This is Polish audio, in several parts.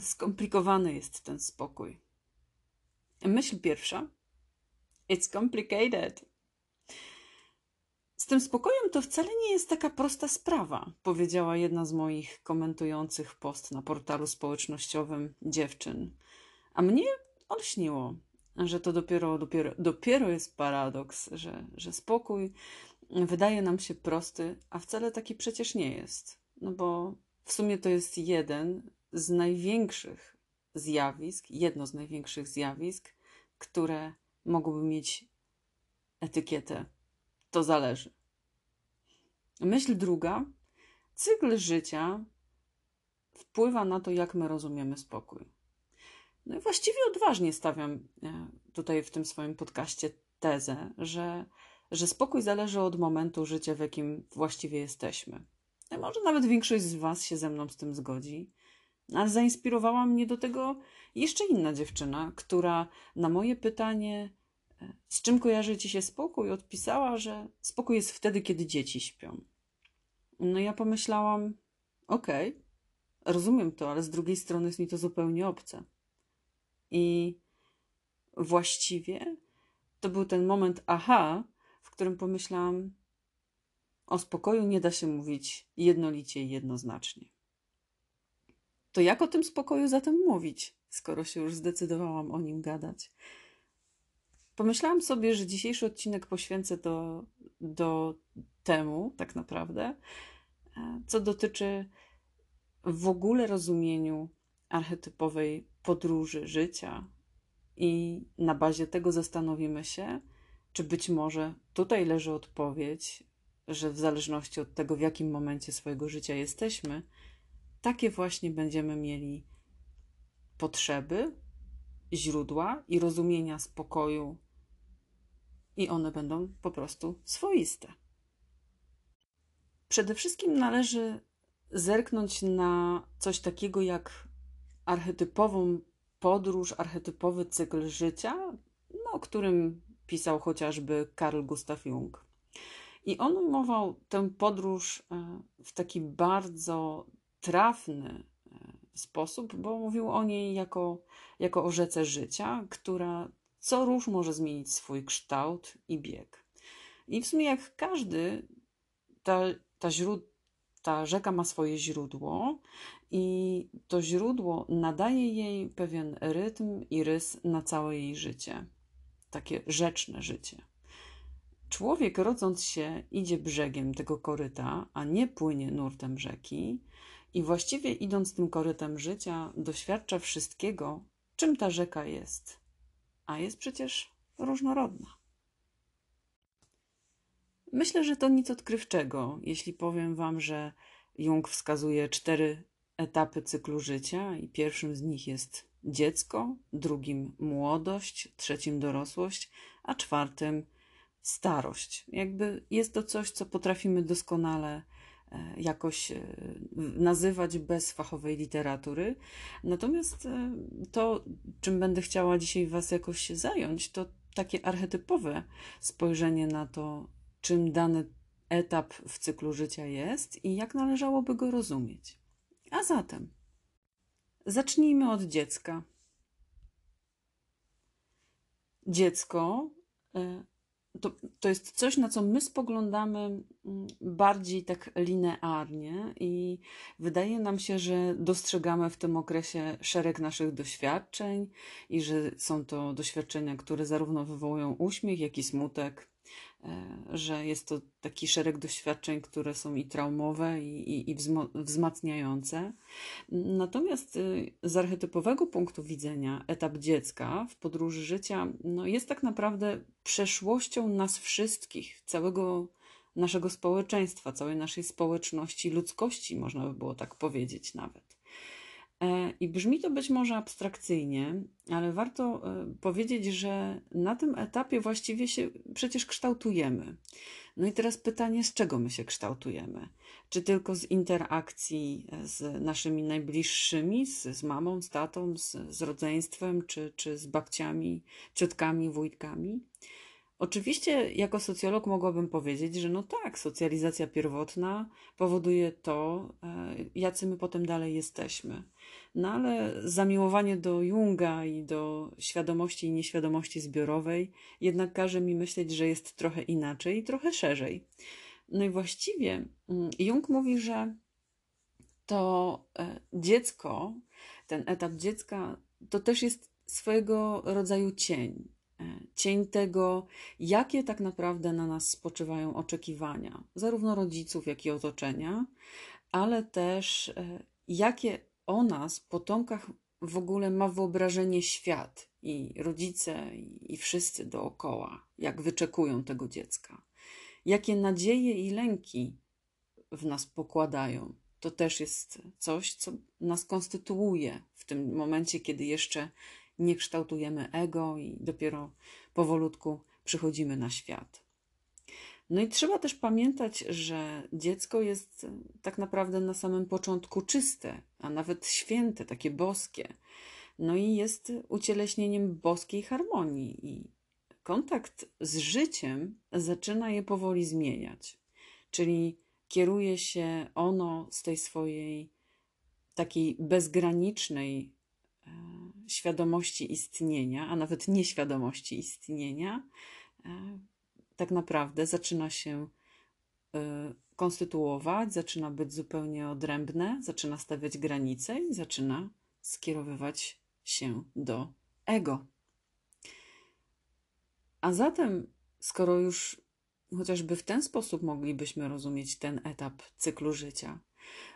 skomplikowany jest ten spokój. Myśl pierwsza. It's complicated. Z tym spokojem to wcale nie jest taka prosta sprawa, powiedziała jedna z moich komentujących post na portalu społecznościowym dziewczyn. A mnie olśniło, że to dopiero, dopiero, dopiero jest paradoks, że, że spokój wydaje nam się prosty, a wcale taki przecież nie jest. No bo w sumie to jest jeden z największych zjawisk, jedno z największych zjawisk, które mogłyby mieć etykietę. To zależy. Myśl druga. Cykl życia wpływa na to, jak my rozumiemy spokój. No i właściwie odważnie stawiam e, tutaj w tym swoim podcaście tezę, że, że spokój zależy od momentu życia, w jakim właściwie jesteśmy. No może nawet większość z Was się ze mną z tym zgodzi, ale zainspirowała mnie do tego jeszcze inna dziewczyna, która na moje pytanie, e, z czym kojarzy Ci się spokój, odpisała, że spokój jest wtedy, kiedy dzieci śpią. No ja pomyślałam, okej, okay, rozumiem to, ale z drugiej strony jest mi to zupełnie obce. I właściwie to był ten moment aha, w którym pomyślałam, o spokoju nie da się mówić jednolicie i jednoznacznie. To jak o tym spokoju zatem mówić, skoro się już zdecydowałam o nim gadać? Pomyślałam sobie, że dzisiejszy odcinek poświęcę do, do temu, tak naprawdę, e, co dotyczy w ogóle rozumieniu archetypowej podróży życia i na bazie tego zastanowimy się, czy być może tutaj leży odpowiedź, że w zależności od tego, w jakim momencie swojego życia jesteśmy, takie właśnie będziemy mieli potrzeby, źródła i rozumienia spokoju, i one będą po prostu swoiste. Przede wszystkim należy zerknąć na coś takiego jak archetypową podróż, archetypowy cykl życia, no, o którym pisał chociażby Carl Gustav Jung. I on ujmował tę podróż e, w taki bardzo trafny e, sposób, bo mówił o niej jako, jako o rzece życia, która co róż może zmienić swój kształt i bieg. I w sumie, jak każdy, ta, ta, źród, ta rzeka ma swoje źródło, i to źródło nadaje jej pewien rytm i rys na całe jej życie takie rzeczne życie. Człowiek rodząc się idzie brzegiem tego koryta, a nie płynie nurtem rzeki, i właściwie idąc tym korytem życia, doświadcza wszystkiego, czym ta rzeka jest. A jest przecież różnorodna. Myślę, że to nic odkrywczego, jeśli powiem Wam, że Jung wskazuje cztery etapy cyklu życia, i pierwszym z nich jest dziecko, drugim młodość, trzecim dorosłość, a czwartym starość. Jakby jest to coś, co potrafimy doskonale jakoś e, nazywać bez fachowej literatury. Natomiast e, to, czym będę chciała dzisiaj Was jakoś zająć, to takie archetypowe spojrzenie na to, czym dany etap w cyklu życia jest i jak należałoby go rozumieć. A zatem, zacznijmy od dziecka. Dziecko to, to jest coś, na co my spoglądamy mm, bardziej tak linearnie, i wydaje nam się, że dostrzegamy w tym okresie szereg naszych doświadczeń, i że są to doświadczenia, które zarówno wywołują uśmiech, jak i smutek, że jest to taki szereg doświadczeń, które są i traumowe, i, i, i wzmacniające. Natomiast y, z archetypowego punktu widzenia etap dziecka w podróży życia no, jest tak naprawdę przeszłością nas wszystkich, całego naszego społeczeństwa, całej naszej społeczności, ludzkości, można by było tak powiedzieć nawet. E, I brzmi to być może abstrakcyjnie, ale warto e, powiedzieć, że na tym etapie właściwie się przecież kształtujemy. No i teraz pytanie, z czego my się kształtujemy? Czy tylko z interakcji e, z naszymi najbliższymi, z, z mamą, z tatą, z, z rodzeństwem, czy, czy z babciami, ciotkami, wujkami? Oczywiście, jako socjolog mogłabym powiedzieć, że no tak, socjalizacja pierwotna powoduje to, e, jacy my potem dalej jesteśmy. No ale zamiłowanie do Junga i do świadomości i nieświadomości zbiorowej jednak każe mi myśleć, że jest trochę inaczej i trochę szerzej. No i właściwie mm, Jung mówi, że to e, dziecko, ten etap dziecka, to też jest swojego rodzaju cień. E, cień tego, jakie tak naprawdę na nas spoczywają oczekiwania, zarówno rodziców, jak i otoczenia, ale też e, jakie o nas, potomkach, w ogóle ma wyobrażenie świat i rodzice, i wszyscy dookoła, jak wyczekują tego dziecka. Jakie nadzieje i lęki w nas pokładają. To też jest coś, co nas konstytuuje w tym momencie, kiedy jeszcze nie kształtujemy ego i dopiero powolutku przychodzimy na świat. No i trzeba też pamiętać, że dziecko jest tak naprawdę na samym początku czyste, a nawet święte, takie boskie. No i jest ucieleśnieniem boskiej harmonii i kontakt z życiem zaczyna je powoli zmieniać. Czyli kieruje się ono z tej swojej takiej bezgranicznej e, świadomości istnienia, a nawet nieświadomości istnienia, e, tak naprawdę zaczyna się y, konstytuować, zaczyna być zupełnie odrębne, zaczyna stawiać granice i zaczyna skierowywać się do ego. A zatem, skoro już chociażby w ten sposób moglibyśmy rozumieć ten etap cyklu życia,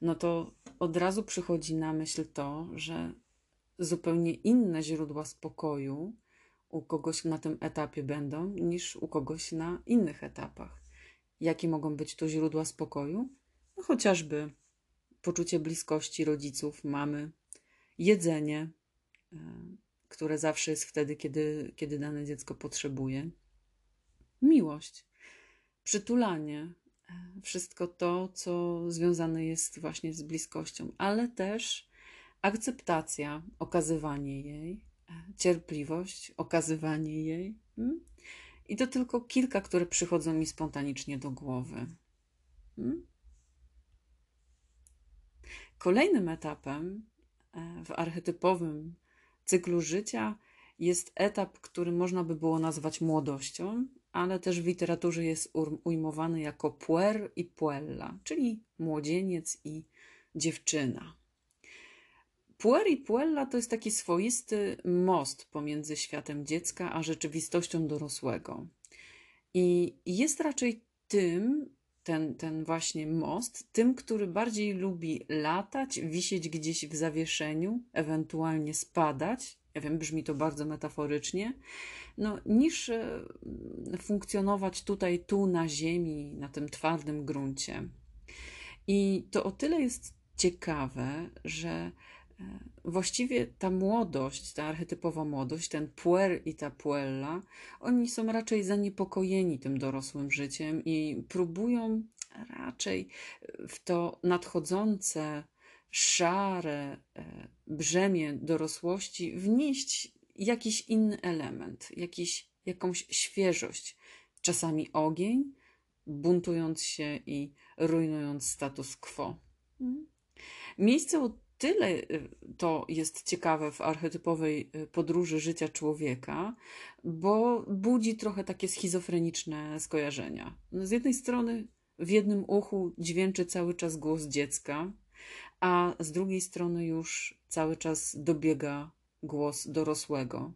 no to od razu przychodzi na myśl to, że zupełnie inne źródła spokoju u kogoś na tym etapie będą niż u kogoś na innych etapach. Jakie mogą być to źródła spokoju? No chociażby poczucie bliskości rodziców, mamy, jedzenie, e, które zawsze jest wtedy, kiedy, kiedy dane dziecko potrzebuje, miłość, przytulanie, e, wszystko to, co związane jest właśnie z bliskością, ale też akceptacja, okazywanie jej, cierpliwość, okazywanie jej. Hmm? I to tylko kilka, które przychodzą mi spontanicznie do głowy. Hmm? Kolejnym etapem e, w archetypowym cyklu życia jest etap, który można by było nazwać młodością, ale też w literaturze jest ujmowany jako puer i puella, czyli młodzieniec i dziewczyna. Puer i Puella to jest taki swoisty most pomiędzy światem dziecka a rzeczywistością dorosłego. I jest raczej tym, ten, ten właśnie most, tym, który bardziej lubi latać, wisieć gdzieś w zawieszeniu, ewentualnie spadać. Ja wiem, brzmi to bardzo metaforycznie, no, niż e, funkcjonować tutaj, tu na ziemi, na tym twardym gruncie. I to o tyle jest ciekawe, że właściwie ta młodość, ta archetypowa młodość, ten puer i ta puella, oni są raczej zaniepokojeni tym dorosłym życiem i próbują raczej w to nadchodzące, szare e, brzemię dorosłości wnieść jakiś inny element, jakiś, jakąś świeżość, czasami ogień, buntując się i rujnując status quo. Hmm? Miejsce tyle y, to jest ciekawe w archetypowej y, podróży życia człowieka, bo budzi trochę takie schizofreniczne skojarzenia. No z jednej strony w jednym uchu dźwięczy cały czas głos dziecka, a z drugiej strony już cały czas dobiega głos dorosłego.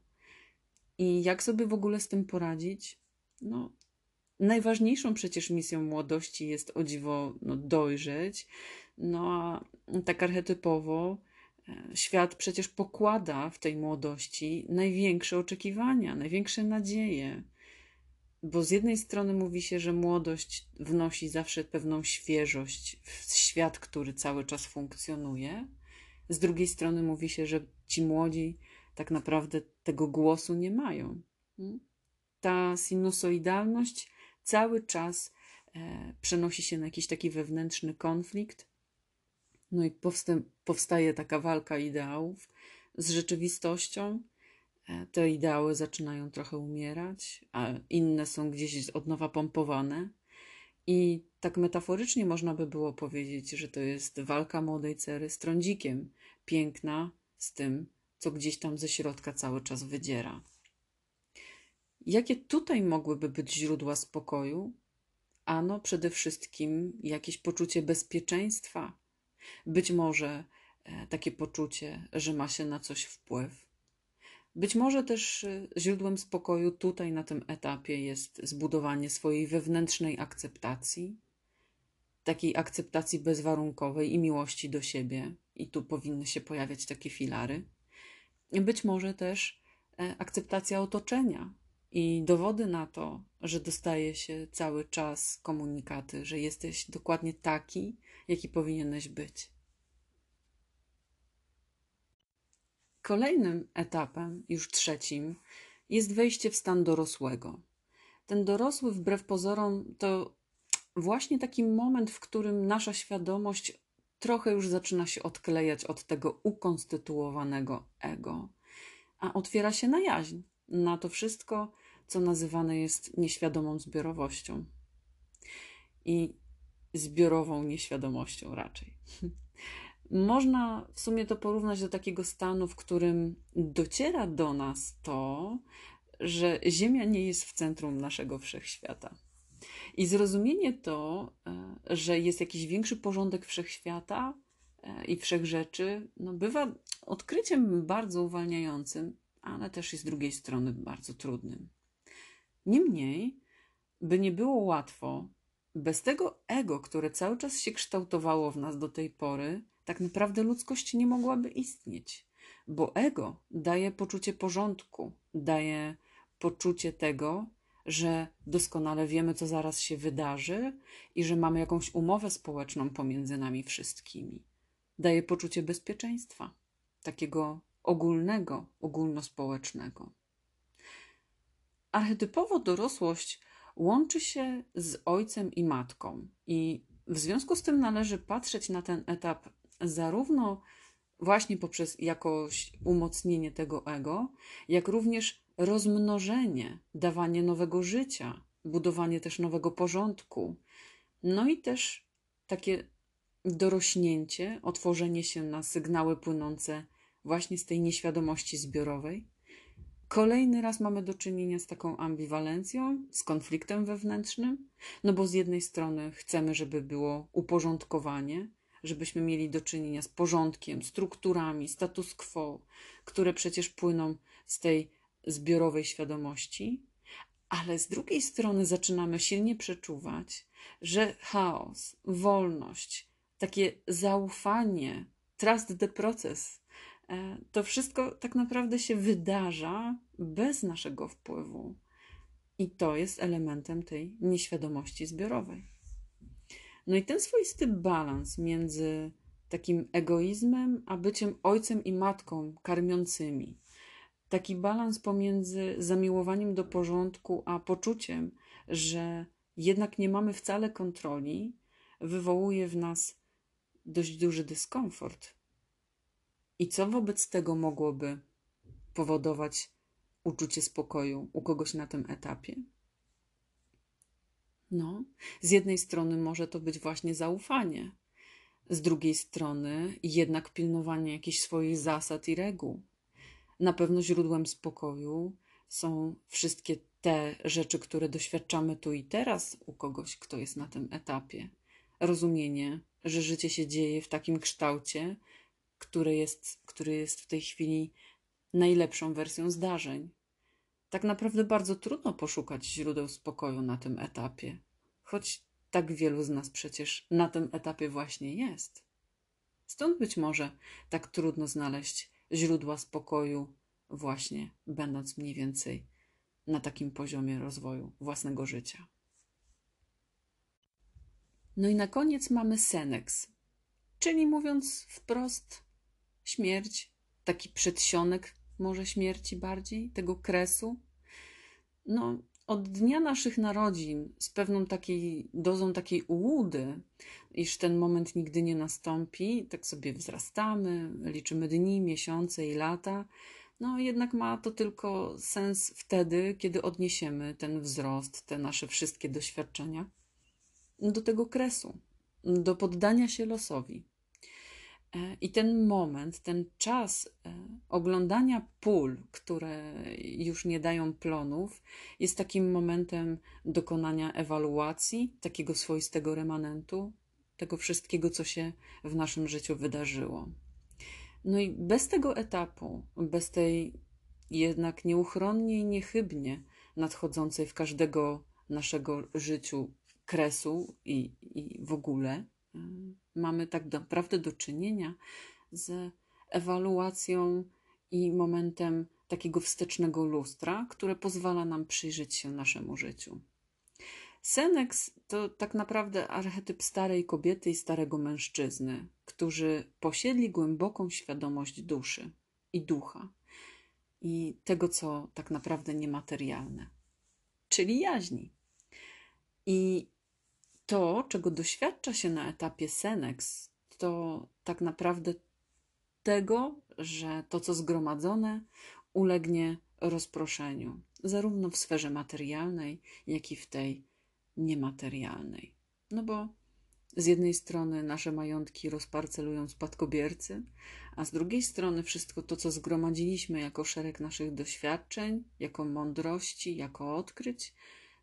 I jak sobie w ogóle z tym poradzić? No, najważniejszą przecież misją młodości jest o dziwo no, dojrzeć, no a tak archetypowo e, świat przecież pokłada w tej młodości największe oczekiwania, największe nadzieje. Bo z jednej strony mówi się, że młodość wnosi zawsze pewną świeżość w świat, który cały czas funkcjonuje. Z drugiej strony mówi się, że ci młodzi tak naprawdę tego głosu nie mają. Hmm? Ta sinusoidalność cały czas e, przenosi się na jakiś taki wewnętrzny konflikt, no i powstaje taka walka ideałów z rzeczywistością, e, te ideały zaczynają trochę umierać, a inne są gdzieś od nowa pompowane. I tak metaforycznie można by było powiedzieć, że to jest walka młodej cery z trądzikiem, piękna z tym, co gdzieś tam ze środka cały czas wydziera. Jakie tutaj mogłyby być źródła spokoju? Ano, przede wszystkim jakieś poczucie bezpieczeństwa, być może e, takie poczucie, że ma się na coś wpływ. Być może też e, źródłem spokoju tutaj na tym etapie jest zbudowanie swojej wewnętrznej akceptacji, takiej akceptacji bezwarunkowej i miłości do siebie, i tu powinny się pojawiać takie filary. Być może też e, akceptacja otoczenia i dowody na to, że dostaje się cały czas komunikaty, że jesteś dokładnie taki, jaki powinieneś być. Kolejnym etapem, już trzecim, jest wejście w stan dorosłego. Ten dorosły, wbrew pozorom, to właśnie taki moment, w którym nasza świadomość trochę już zaczyna się odklejać od tego ukonstytuowanego ego, a otwiera się na jaźń, na to wszystko, co nazywane jest nieświadomą zbiorowością. I zbiorową nieświadomością raczej. Można w sumie to porównać do takiego stanu, w którym dociera do nas to, że Ziemia nie jest w centrum naszego wszechświata. I zrozumienie to, e, że jest jakiś większy porządek wszechświata e, i wszechrzeczy, no bywa odkryciem bardzo uwalniającym, ale też i z drugiej strony bardzo trudnym. Niemniej, by nie było łatwo, bez tego ego, które cały czas się kształtowało w nas do tej pory, tak naprawdę ludzkość nie mogłaby istnieć, bo ego daje poczucie porządku, daje poczucie tego, że doskonale wiemy, co zaraz się wydarzy i że mamy jakąś umowę społeczną pomiędzy nami wszystkimi. Daje poczucie bezpieczeństwa, takiego ogólnego, ogólnospołecznego. Archetypowo dorosłość łączy się z ojcem i matką, i w związku z tym należy patrzeć na ten etap zarówno właśnie poprzez jakoś umocnienie tego ego, jak również rozmnożenie, dawanie nowego życia, budowanie też nowego porządku, no i też takie dorośnięcie, otworzenie się na sygnały płynące właśnie z tej nieświadomości zbiorowej. Kolejny raz mamy do czynienia z taką ambiwalencją, z konfliktem wewnętrznym, no bo z jednej strony chcemy, żeby było uporządkowanie, żebyśmy mieli do czynienia z porządkiem, strukturami, status quo, które przecież płyną z tej zbiorowej świadomości, ale z drugiej strony zaczynamy silnie przeczuwać, że chaos, wolność, takie zaufanie, trust the process, to wszystko tak naprawdę się wydarza bez naszego wpływu. I to jest elementem tej nieświadomości zbiorowej. No i ten swoisty balans między takim egoizmem, a byciem ojcem i matką karmiącymi, taki balans pomiędzy zamiłowaniem do porządku, a poczuciem, że jednak nie mamy wcale kontroli, wywołuje w nas dość duży dyskomfort. I co wobec tego mogłoby powodować uczucie spokoju u kogoś na tym etapie? No, z jednej strony może to być właśnie zaufanie, z drugiej strony jednak pilnowanie jakichś swoich zasad i reguł. Na pewno źródłem spokoju są wszystkie te rzeczy, które doświadczamy tu i teraz u kogoś, kto jest na tym etapie. Rozumienie, że życie się dzieje w takim kształcie, który jest, który jest w tej chwili najlepszą wersją zdarzeń. Tak naprawdę bardzo trudno poszukać źródeł spokoju na tym etapie, choć tak wielu z nas przecież na tym etapie właśnie jest. Stąd być może tak trudno znaleźć źródła spokoju, właśnie będąc mniej więcej na takim poziomie rozwoju własnego życia. No i na koniec mamy Senex, czyli mówiąc wprost, śmierć, taki przedsionek może śmierci bardziej, tego kresu. No, od dnia naszych narodzin z pewną takiej dozą takiej ułudy, iż ten moment nigdy nie nastąpi, tak sobie wzrastamy, liczymy dni, miesiące i lata, no jednak ma to tylko sens wtedy, kiedy odniesiemy ten wzrost, te nasze wszystkie doświadczenia do tego kresu, do poddania się losowi. E, I ten moment, ten czas e, oglądania pól, które już nie dają plonów, jest takim momentem dokonania ewaluacji, takiego swoistego remanentu, tego wszystkiego, co się w naszym życiu wydarzyło. No i bez tego etapu, bez tej jednak nieuchronnie i niechybnie nadchodzącej w każdego naszego życiu kresu i, i w ogóle, y, mamy tak naprawdę do czynienia z ewaluacją i momentem takiego wstecznego lustra, które pozwala nam przyjrzeć się naszemu życiu. Senex to tak naprawdę archetyp starej kobiety i starego mężczyzny, którzy posiedli głęboką świadomość duszy i ducha i tego, co tak naprawdę niematerialne, czyli jaźni. I to, czego doświadcza się na etapie Senex, to tak naprawdę tego, że to, co zgromadzone, ulegnie rozproszeniu, zarówno w sferze materialnej, jak i w tej niematerialnej. No bo z jednej strony nasze majątki rozparcelują spadkobiercy, a z drugiej strony wszystko to, co zgromadziliśmy jako szereg naszych doświadczeń, jako mądrości, jako odkryć,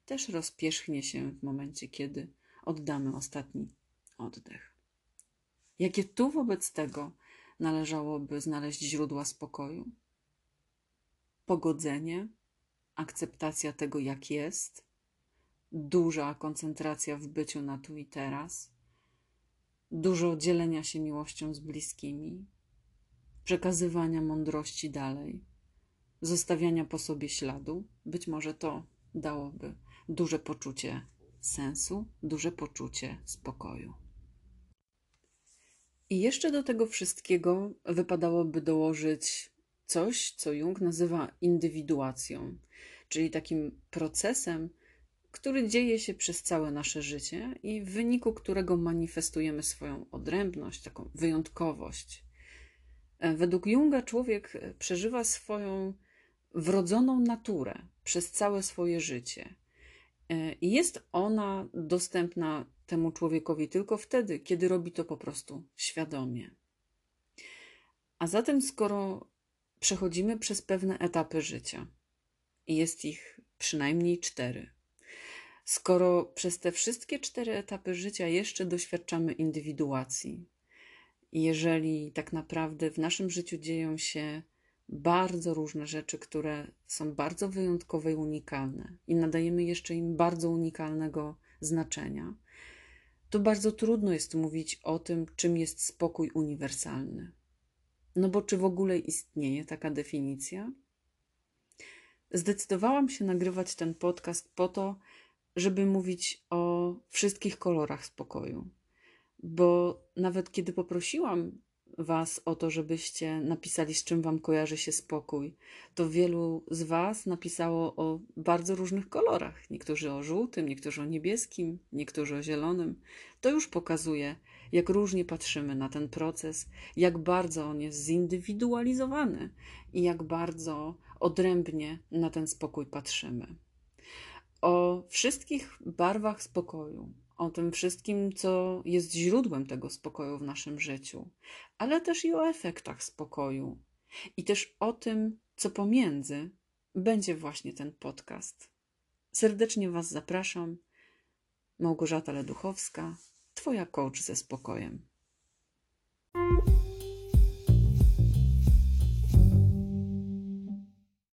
też rozpierzchnie się w momencie, kiedy oddamy ostatni oddech. Jakie tu wobec tego należałoby znaleźć źródła spokoju? Pogodzenie, akceptacja tego, jak jest, duża koncentracja w byciu na tu i teraz, dużo dzielenia się miłością z bliskimi, przekazywania mądrości dalej, zostawiania po sobie śladu. Być może to dałoby duże poczucie sensu, duże poczucie spokoju. I jeszcze do tego wszystkiego wypadałoby dołożyć coś, co Jung nazywa indywiduacją, czyli takim procesem, który dzieje się przez całe nasze życie i w wyniku którego manifestujemy swoją odrębność, taką wyjątkowość. E, według Junga człowiek przeżywa swoją wrodzoną naturę przez całe swoje życie. E, jest ona dostępna temu człowiekowi tylko wtedy, kiedy robi to po prostu świadomie. A zatem, skoro przechodzimy przez pewne etapy życia, i jest ich przynajmniej cztery, skoro przez te wszystkie cztery etapy życia jeszcze doświadczamy indywiduacji, jeżeli tak naprawdę w naszym życiu dzieją się bardzo różne rzeczy, które są bardzo wyjątkowe i unikalne, i nadajemy jeszcze im bardzo unikalnego znaczenia, to bardzo trudno jest mówić o tym, czym jest spokój uniwersalny. No bo czy w ogóle istnieje taka definicja? Zdecydowałam się nagrywać ten podcast po to, żeby mówić o wszystkich kolorach spokoju. Bo nawet kiedy poprosiłam Was o to, żebyście napisali, z czym Wam kojarzy się spokój, to wielu z Was napisało o bardzo różnych kolorach. Niektórzy o żółtym, niektórzy o niebieskim, niektórzy o zielonym. To już pokazuje, jak różnie patrzymy na ten proces, jak bardzo on jest zindywidualizowany i jak bardzo odrębnie na ten spokój patrzymy o wszystkich barwach spokoju, o tym wszystkim, co jest źródłem tego spokoju w naszym życiu, ale też i o efektach spokoju, i też o tym, co pomiędzy, będzie właśnie ten podcast. Serdecznie Was zapraszam. Małgorzata Leduchowska, Twoja coach ze spokojem.